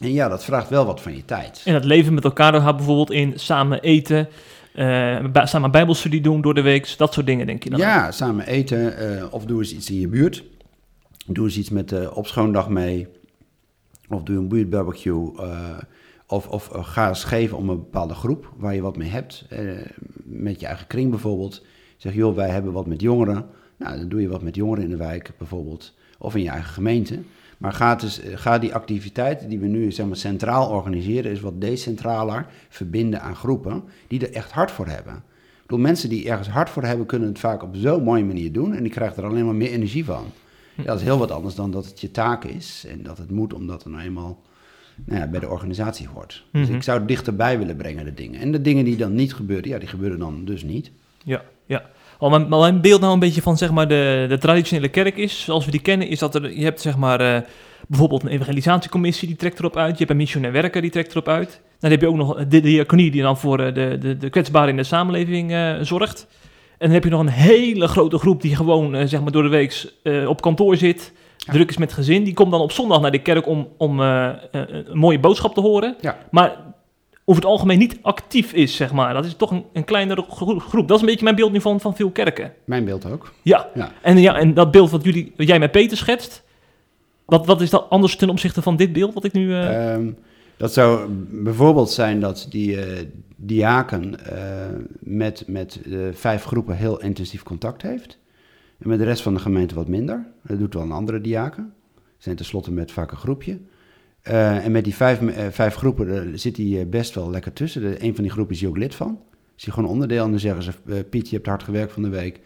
B: En ja, dat vraagt wel wat van je tijd.
A: En het leven met elkaar, dat houdt bijvoorbeeld in samen eten, eh, samen bijbelstudie doen door de week, dat soort dingen, denk je dan?
B: Ja, samen eten eh, of doe eens iets in je buurt. Doe eens iets met de opschoondag mee. Of doe een buurtbarbecue. eh of of eh, ga eens geven om een bepaalde groep waar je wat mee hebt. eh, met je eigen kring bijvoorbeeld. Zeg, joh, wij hebben wat met jongeren. Nou, dan doe je wat met jongeren in de wijk bijvoorbeeld. Of in je eigen gemeente. Maar ga, ga die activiteiten die we nu zeg maar, centraal organiseren, is wat decentraler verbinden aan groepen die er echt hard voor hebben. Ik bedoel, mensen die ergens hard voor hebben, kunnen het vaak op zo'n mooie manier doen. En die krijgen er alleen maar meer energie van. Ja, dat is heel wat anders dan dat het je taak is. En dat het moet omdat het nou eenmaal nou ja, bij de organisatie hoort. Dus
A: Mhm.
B: ik zou het dichterbij willen brengen, de dingen. En de dingen die dan niet gebeuren, ja, die gebeuren dan dus niet.
A: Ja, ja. Al mijn, maar mijn beeld nou een beetje van zeg maar, de, de traditionele kerk is, zoals we die kennen, is dat er, je hebt zeg maar, eh, bijvoorbeeld een evangelisatiecommissie die trekt erop uit. Je hebt een missionair werker die trekt erop uit. Dan heb je ook nog de diaconie die dan voor eh, de, de, de kwetsbaren in de samenleving eh, zorgt. En dan heb je nog een hele grote groep die gewoon eh, zeg maar, door de week eh, op kantoor zit.
B: Ja.
A: Druk is met gezin. Die komt dan op zondag naar de kerk om, om eh, een mooie boodschap te horen.
B: Ja.
A: Maar over het algemeen niet actief is, zeg maar. Dat is toch een, een kleinere gro- groep. Dat is een beetje mijn beeld nu van, van veel kerken.
B: Mijn beeld ook.
A: Ja.
B: Ja.
A: En, ja, en dat beeld wat, jullie, wat jij met Peter schetst, wat, wat is dat anders ten opzichte van dit beeld wat ik nu... eh,
B: Ehm, Dat zou bijvoorbeeld zijn dat die uh, diaken uh, met, met uh, vijf groepen heel intensief contact heeft. En met de rest van de gemeente wat minder. Dat doet wel een andere diaken. Zijn tenslotte met vaak een groepje. en met die vijf, vijf groepen zit hij best wel lekker tussen. De, een van die groepen is hij ook lid van. Is hij gewoon onderdeel. En dan zeggen ze, Piet, je hebt hard gewerkt van de week.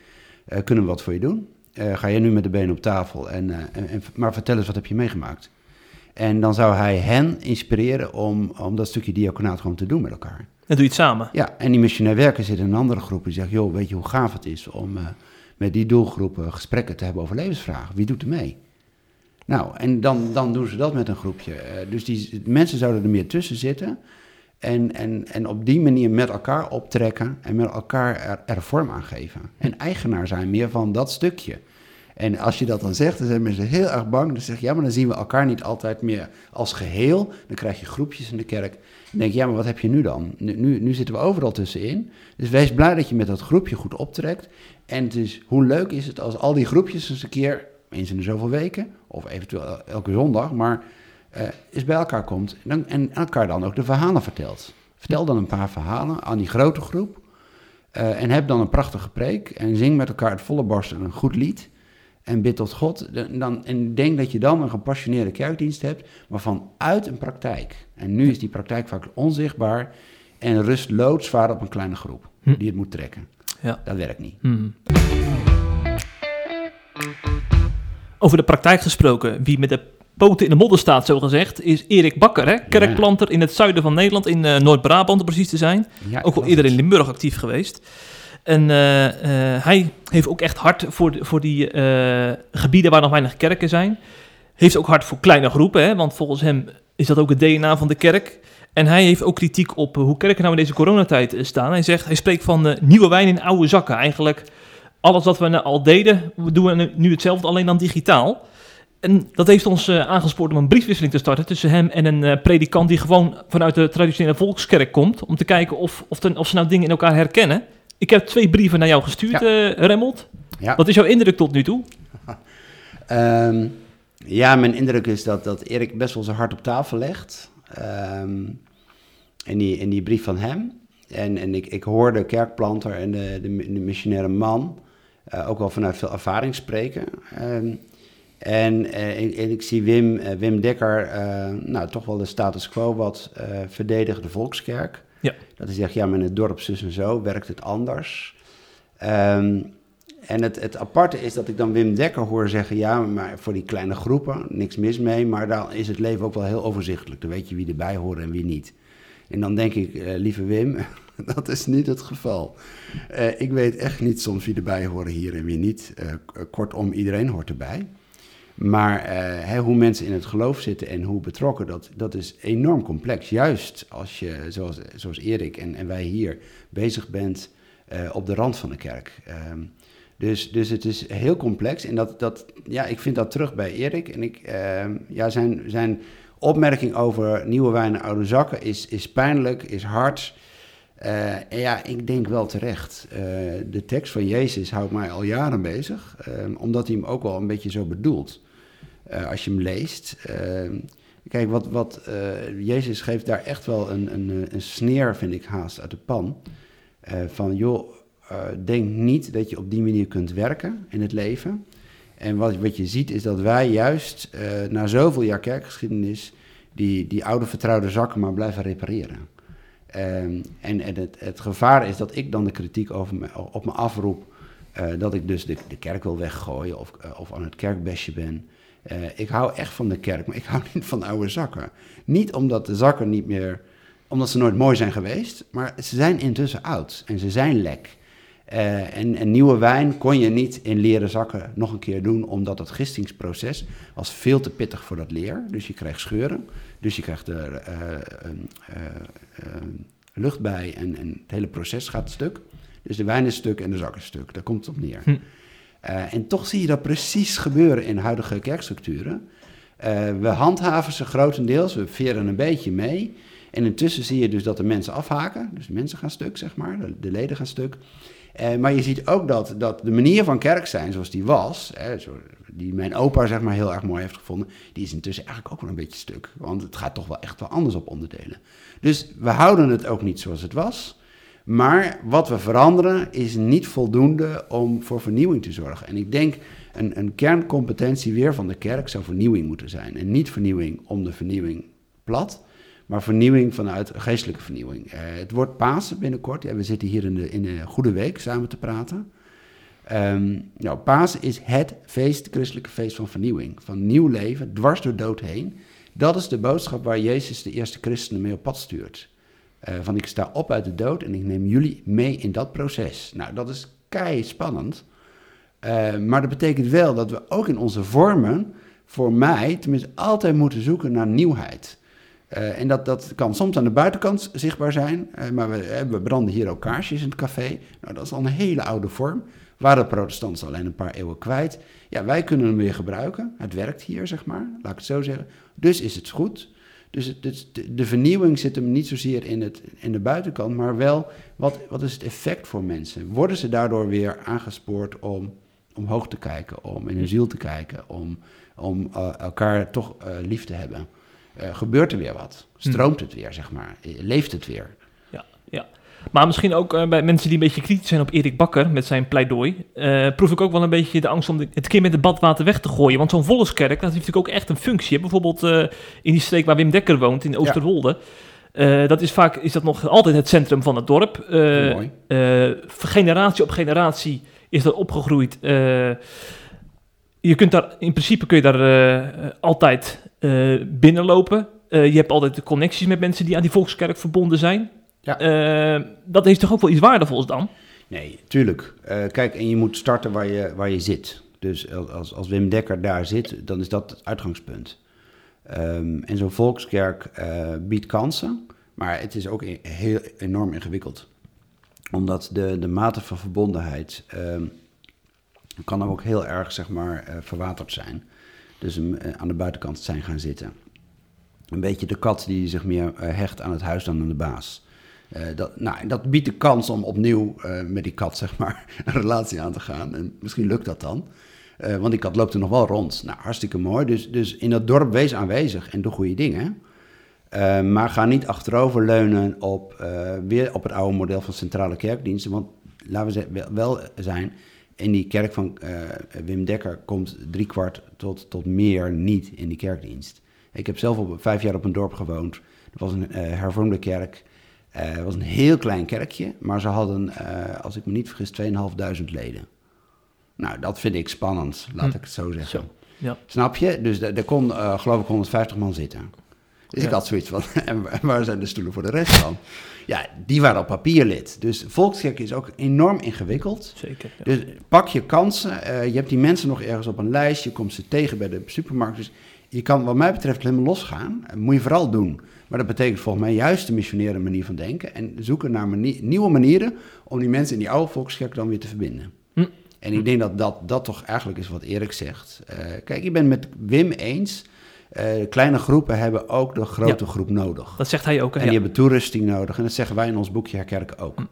B: kunnen we wat voor je doen? ga je nu met de benen op tafel? En, en, en, maar vertel eens, wat heb je meegemaakt? En dan zou hij hen inspireren om, om dat stukje diaconaat gewoon te doen met elkaar. En
A: doe je het samen?
B: Ja, en die missionair werker zit in een andere groep die zegt, joh, weet je hoe gaaf het is om uh, met die doelgroepen gesprekken te hebben over levensvragen? Wie doet er mee? Nou, en dan, dan doen ze dat met een groepje. Uh, dus die mensen zouden er meer tussen zitten en, en, en op die manier met elkaar optrekken en met elkaar er, er vorm aan geven. En eigenaar zijn meer van dat stukje. En als je dat dan zegt, dan zijn mensen heel erg bang. Dan zeg je, ja, maar dan zien we elkaar niet altijd meer als geheel. Dan krijg je groepjes in de kerk. Dan denk je, ja, maar wat heb je nu dan? Nu, nu, zitten we overal tussenin. Dus wees blij dat je met dat groepje goed optrekt. En hoe leuk is het als al die groepjes eens een keer, eens in de zoveel weken, of eventueel elke zondag, maar uh, eens bij elkaar komt. En, dan, en elkaar dan ook de verhalen vertelt. Vertel dan een paar verhalen aan die grote groep. Uh, en heb dan een prachtige preek. En zing met elkaar het volle borst een goed lied en bid tot God. Dan, en denk dat je dan een gepassioneerde kerkdienst hebt, maar vanuit een praktijk. En nu is die praktijk vaak onzichtbaar en rust loodzwaar op een kleine groep hm. die het moet trekken. Ja. Dat werkt niet. Hm.
A: Over de praktijk gesproken, wie met de poten in de modder staat, zo gezegd, is Erik Bakker, hè? kerkplanter in het zuiden van Nederland, in uh, Noord-Brabant om precies te zijn. Ja, Ook al eerder in Limburg actief geweest. En uh, uh, hij heeft ook echt hart voor, voor die uh, gebieden waar nog weinig kerken zijn. Heeft ook hart voor kleine groepen, hè, want volgens hem is dat ook het DNA van de kerk. En hij heeft ook kritiek op hoe kerken nou in deze coronatijd staan. Hij zegt, hij spreekt van nieuwe wijn in oude zakken. Eigenlijk alles wat we al deden, we doen nu hetzelfde, alleen dan digitaal. En dat heeft ons aangespoord om een briefwisseling te starten tussen hem en een predikant die gewoon vanuit de traditionele volkskerk komt. Om te kijken of, of, ten, of ze nou dingen in elkaar herkennen. Ik heb twee brieven naar jou gestuurd, ja. Uh, Remmelt. Ja. Wat is jouw indruk tot nu toe?
B: um, ja, mijn indruk is dat, dat Erik best wel zijn hart op tafel legt. Um, in, die, in die brief van hem. En, en ik, ik hoor de kerkplanter en de, de, de missionaire man uh, ook wel vanuit veel ervaring spreken. Um, en, uh, en, ik zie Wim, uh, Wim Dekker, nou toch wel de status quo wat verdedigen, de volkskerk. Ja. Dat hij zegt, ja, maar in het dorp zus en zo werkt het anders. Um, en het, het aparte is dat ik dan Wim Dekker hoor zeggen, ja, maar voor die kleine groepen, niks mis mee, maar dan is het leven ook wel heel overzichtelijk. Dan weet je wie erbij hoort en wie niet. En dan denk ik, uh, lieve Wim, dat is niet het geval. Uh, ik weet echt niet soms wie erbij horen hier en wie niet. Uh, kortom, iedereen hoort erbij. Maar uh, hoe mensen in het geloof zitten en hoe betrokken, dat, dat is enorm complex. Juist als je, zoals, zoals Erik en, en wij hier, bezig bent uh, op de rand van de kerk. Um, dus, dus het is heel complex. En dat, dat, ja, ik vind dat terug bij Erik. En ik, uh, ja, zijn, zijn opmerking over nieuwe wijn en oude zakken is, is pijnlijk, is hard. Uh, en ja, ik denk wel terecht. De tekst van Jezus houdt mij al jaren bezig, uh, omdat hij hem ook wel een beetje zo bedoelt. Uh, als je hem leest. Uh, kijk, wat, wat uh, Jezus geeft daar echt wel een, een, een sneer, vind ik haast, uit de pan. van joh, denk niet dat je op die manier kunt werken in het leven. En wat, wat je ziet is dat wij juist na zoveel jaar kerkgeschiedenis die, die oude vertrouwde zakken maar blijven repareren. Um, en en het, het gevaar is dat ik dan de kritiek over me, op me afroep. dat ik dus de, de kerk wil weggooien of, of aan het kerkbesje ben. Uh, ik hou echt van de kerk, maar ik hou niet van oude zakken. Niet omdat de zakken niet meer, omdat ze nooit mooi zijn geweest, maar ze zijn intussen oud en ze zijn lek. Uh, en, en, nieuwe wijn kon je niet in leren zakken nog een keer doen, omdat het gistingsproces was veel te pittig voor dat leer. Dus je krijgt scheuren, dus je krijgt er uh, lucht bij en, en, het hele proces gaat stuk. Dus de wijn is stuk en de zak is stuk, daar komt het op neer. Hm. Uh, en toch zie je dat precies gebeuren in huidige kerkstructuren. Uh, we handhaven ze grotendeels, we veren een beetje mee. En intussen zie je dus dat de mensen afhaken. Dus mensen gaan stuk, zeg maar. De, de leden gaan stuk. Eh, maar je ziet ook dat, dat de manier van kerk zijn zoals die was, hè, zo, die mijn opa zeg maar heel erg mooi heeft gevonden, die is intussen eigenlijk ook wel een beetje stuk. Want het gaat toch wel echt wel anders op onderdelen. Dus we houden het ook niet zoals het was. Maar wat we veranderen is niet voldoende om voor vernieuwing te zorgen. En ik denk een, een kerncompetentie weer van de kerk zou vernieuwing moeten zijn. En niet vernieuwing om de vernieuwing plat, maar vernieuwing vanuit geestelijke vernieuwing. Uh, het wordt Pasen binnenkort. Ja, we zitten hier in de, in de Goede Week samen te praten. Nou, Pasen is het feest, het christelijke feest van vernieuwing. Van nieuw leven, dwars door dood heen. Dat is de boodschap waar Jezus de eerste christenen mee op pad stuurt. Uh, van ik sta op uit de dood en ik neem jullie mee in dat proces. Nou, dat is kei spannend. Uh, maar dat betekent wel dat we ook in onze vormen, voor mij, tenminste altijd moeten zoeken naar nieuwheid. Uh, en dat, dat kan soms aan de buitenkant zichtbaar zijn, maar we, we, branden hier ook kaarsjes in het café. Nou, dat is al een hele oude vorm. Waren protestanten alleen een paar eeuwen kwijt. Ja, wij kunnen hem weer gebruiken. Het werkt hier, zeg maar, laat ik het zo zeggen. Dus is het goed. Dus het, het, de vernieuwing zit hem niet zozeer in, het, in de buitenkant, maar wel wat, wat is het effect voor mensen? Worden ze daardoor weer aangespoord om omhoog te kijken, om in hun ziel te kijken, om, om uh, elkaar toch uh, lief te hebben? Uh, gebeurt er weer wat? Stroomt het weer, zeg maar? Leeft het weer?
A: Ja, ja. Maar misschien ook uh, bij mensen die een beetje kritisch zijn op Erik Bakker met zijn pleidooi, uh, proef ik ook wel een beetje de angst om de, het kind met het badwater weg te gooien. Want zo'n volkskerk, dat heeft natuurlijk ook echt een functie. Bijvoorbeeld uh, in die streek waar Wim Dekker woont, in Oosterwolde. Ja. dat is vaak is dat nog altijd het centrum van het dorp.
B: mooi.
A: generatie op generatie is dat opgegroeid. je kunt daar, in principe kun je daar altijd binnenlopen. je hebt altijd de connecties met mensen die aan die volkskerk verbonden zijn.
B: Ja.
A: Uh, dat is toch ook wel iets waardevols dan?
B: Nee, tuurlijk. Uh, kijk, en je moet starten waar je, waar je zit. Dus als, als Wim Dekker daar zit, dan is dat het uitgangspunt. Um, en zo'n volkskerk uh, biedt kansen, maar het is ook heel enorm ingewikkeld. Omdat de, de mate van verbondenheid um, kan ook heel erg, zeg maar, verwaterd zijn. Dus um, aan de buitenkant zijn gaan zitten. Een beetje de kat die zich meer hecht aan het huis dan aan de baas. Uh, dat, nou, dat biedt de kans om opnieuw uh, met die kat zeg maar, een relatie aan te gaan. En misschien lukt dat dan. Uh, want die kat loopt er nog wel rond. Nou, hartstikke mooi. Dus, dus in dat dorp wees aanwezig en doe goede dingen. maar ga niet achteroverleunen op, weer op het oude model van centrale kerkdiensten. Want laten we wel zijn, in die kerk van Wim Dekker komt driekwart tot, tot meer niet in die kerkdienst. Ik heb zelf vijf jaar op een dorp gewoond. Dat was een hervormde kerk. Het was een heel klein kerkje, maar ze hadden, uh, als ik me niet vergis, 2.500 leden. Nou, dat vind ik spannend, laat hm. ik het zo zeggen. Zo,
A: ja.
B: Snap je? Dus er kon, uh, geloof ik, 150 man zitten. Dus ja. ik had zoiets van, en waar zijn de stoelen voor de rest van? Ja, die waren op papier lid. Dus volkskerk is ook enorm ingewikkeld.
A: Zeker. Ja.
B: Dus pak je kansen. je hebt die mensen nog ergens op een lijst. Je komt ze tegen bij de supermarkt. Dus je kan wat mij betreft helemaal losgaan. Dat moet je vooral doen. Maar dat betekent volgens mij juist de missionaire manier van denken. En zoeken naar manier, nieuwe manieren om die mensen in die oude volkskerk dan weer te verbinden.
A: Hm.
B: En ik denk dat, dat dat toch eigenlijk is wat Erik zegt. Uh, kijk, ik ben met Wim eens. Uh, kleine groepen hebben ook de grote ja. groep nodig.
A: Dat zegt hij ook. Hè?
B: En die ja. hebben toerusting nodig. En dat zeggen wij in ons boekje Herkerken ook. Hm.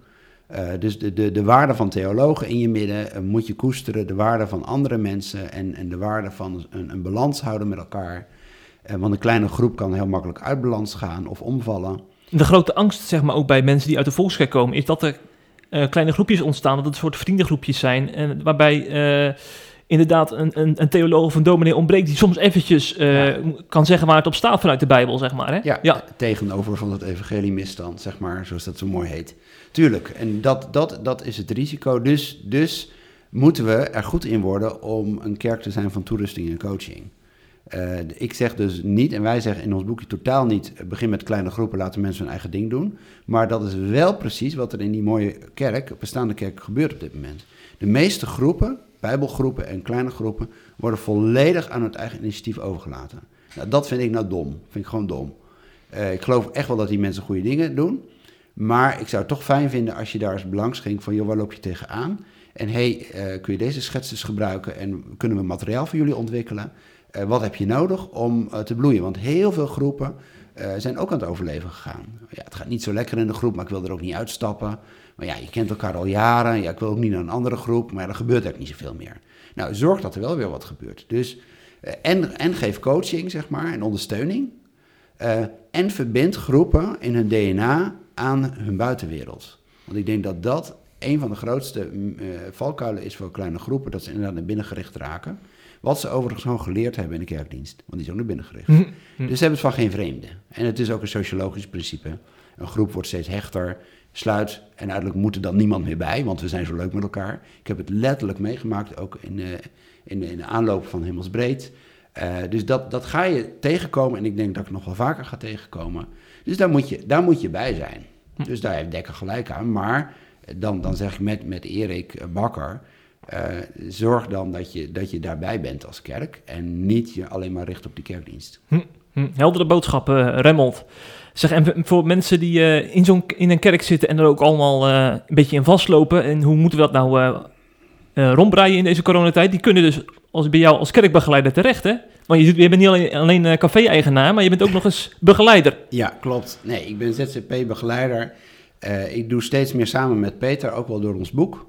B: Uh, dus de, de, de waarde van theologen in je midden uh, moet je koesteren. De waarde van andere mensen en, en de waarde van een, een balans houden met elkaar. Want een kleine groep kan heel makkelijk uit balans gaan of omvallen.
A: De grote angst, zeg maar, ook bij mensen die uit de volkskerk komen, is dat er kleine groepjes ontstaan, dat het een soort vriendengroepjes zijn. En waarbij inderdaad een, een, een theoloog of een dominee ontbreekt die soms eventjes uh, ja. kan zeggen waar het op staat vanuit de Bijbel, zeg maar. Hè?
B: Ja, ja, tegenover van het evangelie misstand, zeg maar, zoals dat zo mooi heet. Tuurlijk, en dat, dat, dat is het risico. Dus, dus moeten we er goed in worden om een kerk te zijn van toerusting en coaching. Uh, ik zeg dus niet, en wij zeggen in ons boekje totaal niet, begin met kleine groepen, laten mensen hun eigen ding doen. Maar dat is wel precies wat er in die mooie kerk, bestaande kerk, gebeurt op dit moment. De meeste groepen, bijbelgroepen en kleine groepen, worden volledig aan het eigen initiatief overgelaten. Nou, dat vind ik nou dom. Vind ik gewoon dom. Uh, ik geloof echt wel dat die mensen goede dingen doen. Maar ik zou het toch fijn vinden als je daar eens belangs ging van, joh, waar loop je tegenaan? En hey, kun je deze schetsjes gebruiken en kunnen we materiaal voor jullie ontwikkelen? Uh, wat heb je nodig om uh, te bloeien? Want heel veel groepen eh, zijn ook aan het overleven gegaan. Ja, het gaat niet zo lekker in de groep, maar ik wil er ook niet uitstappen. Maar ja, je kent elkaar al jaren. Ja, ik wil ook niet naar een andere groep, maar er gebeurt eigenlijk niet zoveel meer. Nou, zorg dat er wel weer wat gebeurt. Dus, eh, en, en geef coaching, zeg maar, en ondersteuning. Eh, en verbind groepen in hun DNA aan hun buitenwereld. Want ik denk dat dat een van de grootste eh, valkuilen is voor kleine groepen, dat ze inderdaad naar binnen gericht raken. Wat ze overigens gewoon geleerd hebben in de kerkdienst, want die is ook naar binnen gericht. Dus ze hebben het van geen vreemde. En het is ook een sociologisch principe. Een groep wordt steeds hechter, sluit en uiteindelijk moet er dan niemand meer bij, want we zijn zo leuk met elkaar. Ik heb het letterlijk meegemaakt, ook in, de, in, de, in de aanloop van Hemelsbreed. Uh, dus dat, dat ga je tegenkomen en ik denk dat ik het nog wel vaker ga tegenkomen. Dus daar moet je, daar moet je bij zijn. Dus daar heeft Dekker gelijk aan. Maar dan, dan zeg ik met, met Erik Bakker, uh, zorg dan dat je, dat je daarbij bent als kerk en niet je alleen maar richt op die kerkdienst.
A: Hm, hm. Heldere boodschappen, Remmelt. Zeg, en voor mensen die uh, in, zo'n, in een kerk zitten en er ook allemaal uh, een beetje in vastlopen, en hoe moeten we dat nou rondbreien in deze coronatijd, die kunnen dus als bij jou als kerkbegeleider terecht, hè? Want je, je bent niet alleen, alleen café-eigenaar, maar je bent ook nog eens begeleider.
B: Ja, klopt. Nee, ik ben ZZP-begeleider. Uh, ik doe steeds meer samen met Peter, ook wel door ons boek.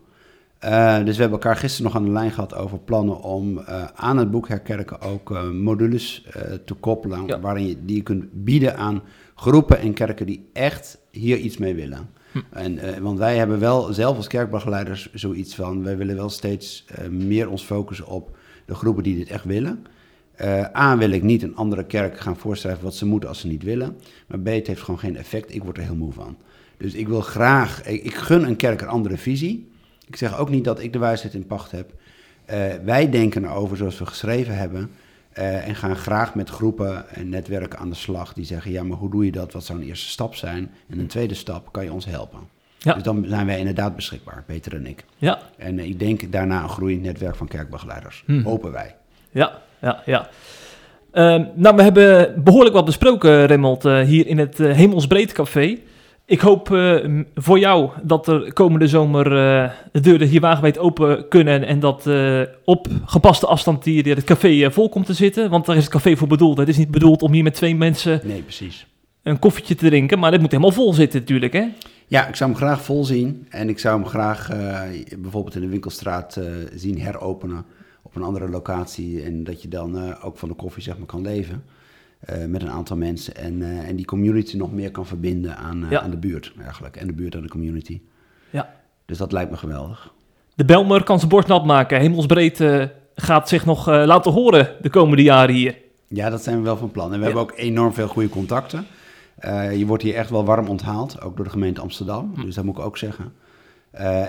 B: Uh, dus we hebben elkaar gisteren nog aan de lijn gehad over plannen om uh, aan het boek Herkerken ook modules te koppelen, ja. waarin je die je kunt bieden aan groepen en kerken die echt hier iets mee willen. Hm. En, want wij hebben wel zelf als kerkbegeleiders zoiets van, wij willen wel steeds meer ons focussen op de groepen die dit echt willen. Uh, A, wil ik niet een andere kerk gaan voorschrijven wat ze moeten als ze niet willen. Maar B, het heeft gewoon geen effect. Ik word er heel moe van. Dus ik wil graag, ik, ik gun een kerk een andere visie. Ik zeg ook niet dat ik de wijsheid in pacht heb. Uh, wij denken erover zoals we geschreven hebben. Uh, en gaan graag met groepen en netwerken aan de slag die zeggen: ja, maar hoe doe je dat? Wat zou een eerste stap zijn? En een tweede stap kan je ons helpen. Ja. Dus dan zijn wij inderdaad beschikbaar, Peter en ik. Ja. En ik denk daarna een groeiend netwerk van kerkbegeleiders. Hmm. Hopen wij.
A: Ja, ja, ja. Uh, nou, we hebben behoorlijk wat besproken, Remmelt, uh, hier in het Hemelsbreed Café. Ik hoop uh, voor jou dat er komende zomer uh, de deuren hier wagenwijd open kunnen en dat uh, op gepaste afstand hier het café vol komt te zitten. Want daar is het café voor bedoeld. Het is niet bedoeld om hier met twee mensen
B: nee, precies.
A: een koffietje te drinken, maar dit moet helemaal vol zitten natuurlijk, hè?
B: Ja, ik zou hem graag vol zien en ik zou hem graag bijvoorbeeld in de winkelstraat zien heropenen op een andere locatie en dat je dan ook van de koffie zeg maar kan leven. Uh, met een aantal mensen. En, uh, en die community nog meer kan verbinden aan, ja. aan de buurt eigenlijk. En de buurt aan de community. Ja. Dus dat lijkt me geweldig.
A: De Belmer kan zijn borst nat maken. Hemelsbreed gaat zich nog laten horen de komende jaren hier.
B: Ja, dat zijn we wel van plan. En we ja. hebben ook enorm veel goede contacten. je wordt hier echt wel warm onthaald, ook door de gemeente Amsterdam. Hm. Dus dat moet ik ook zeggen.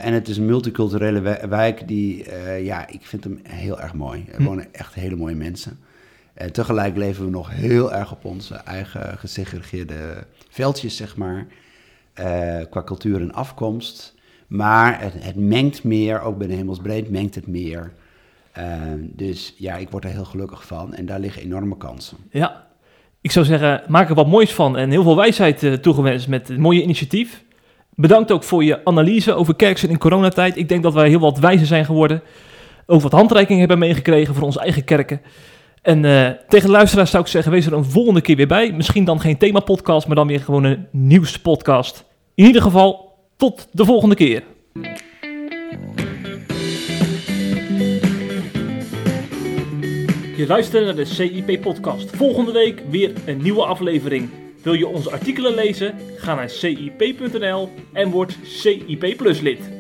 B: en het is een multiculturele wijk die, ja, ik vind hem heel erg mooi. Er hm. wonen echt hele mooie mensen. En tegelijk leven we nog heel erg op onze eigen gesegregeerde veldjes, zeg maar. Uh, qua cultuur en afkomst. Maar het, het, mengt meer, ook bij de hemelsbreed mengt het meer. Uh, dus ja, ik word er heel gelukkig van. En daar liggen enorme kansen.
A: Ja, ik zou zeggen, maak er wat moois van. En heel veel wijsheid uh, toegewenst met het mooie initiatief. Bedankt ook voor je analyse over kerksen in coronatijd. Ik denk dat wij heel wat wijzer zijn geworden. Ook wat handreiking hebben meegekregen voor onze eigen kerken. En uh, tegen de luisteraars zou ik zeggen, wees er een volgende keer weer bij. Misschien dan geen themapodcast, maar dan weer gewoon een nieuwspodcast. In ieder geval, tot de volgende keer. Je luistert naar de CIP-podcast. Volgende week weer een nieuwe aflevering. Wil je onze artikelen lezen? Ga naar cip.nl en word CIP Plus lid.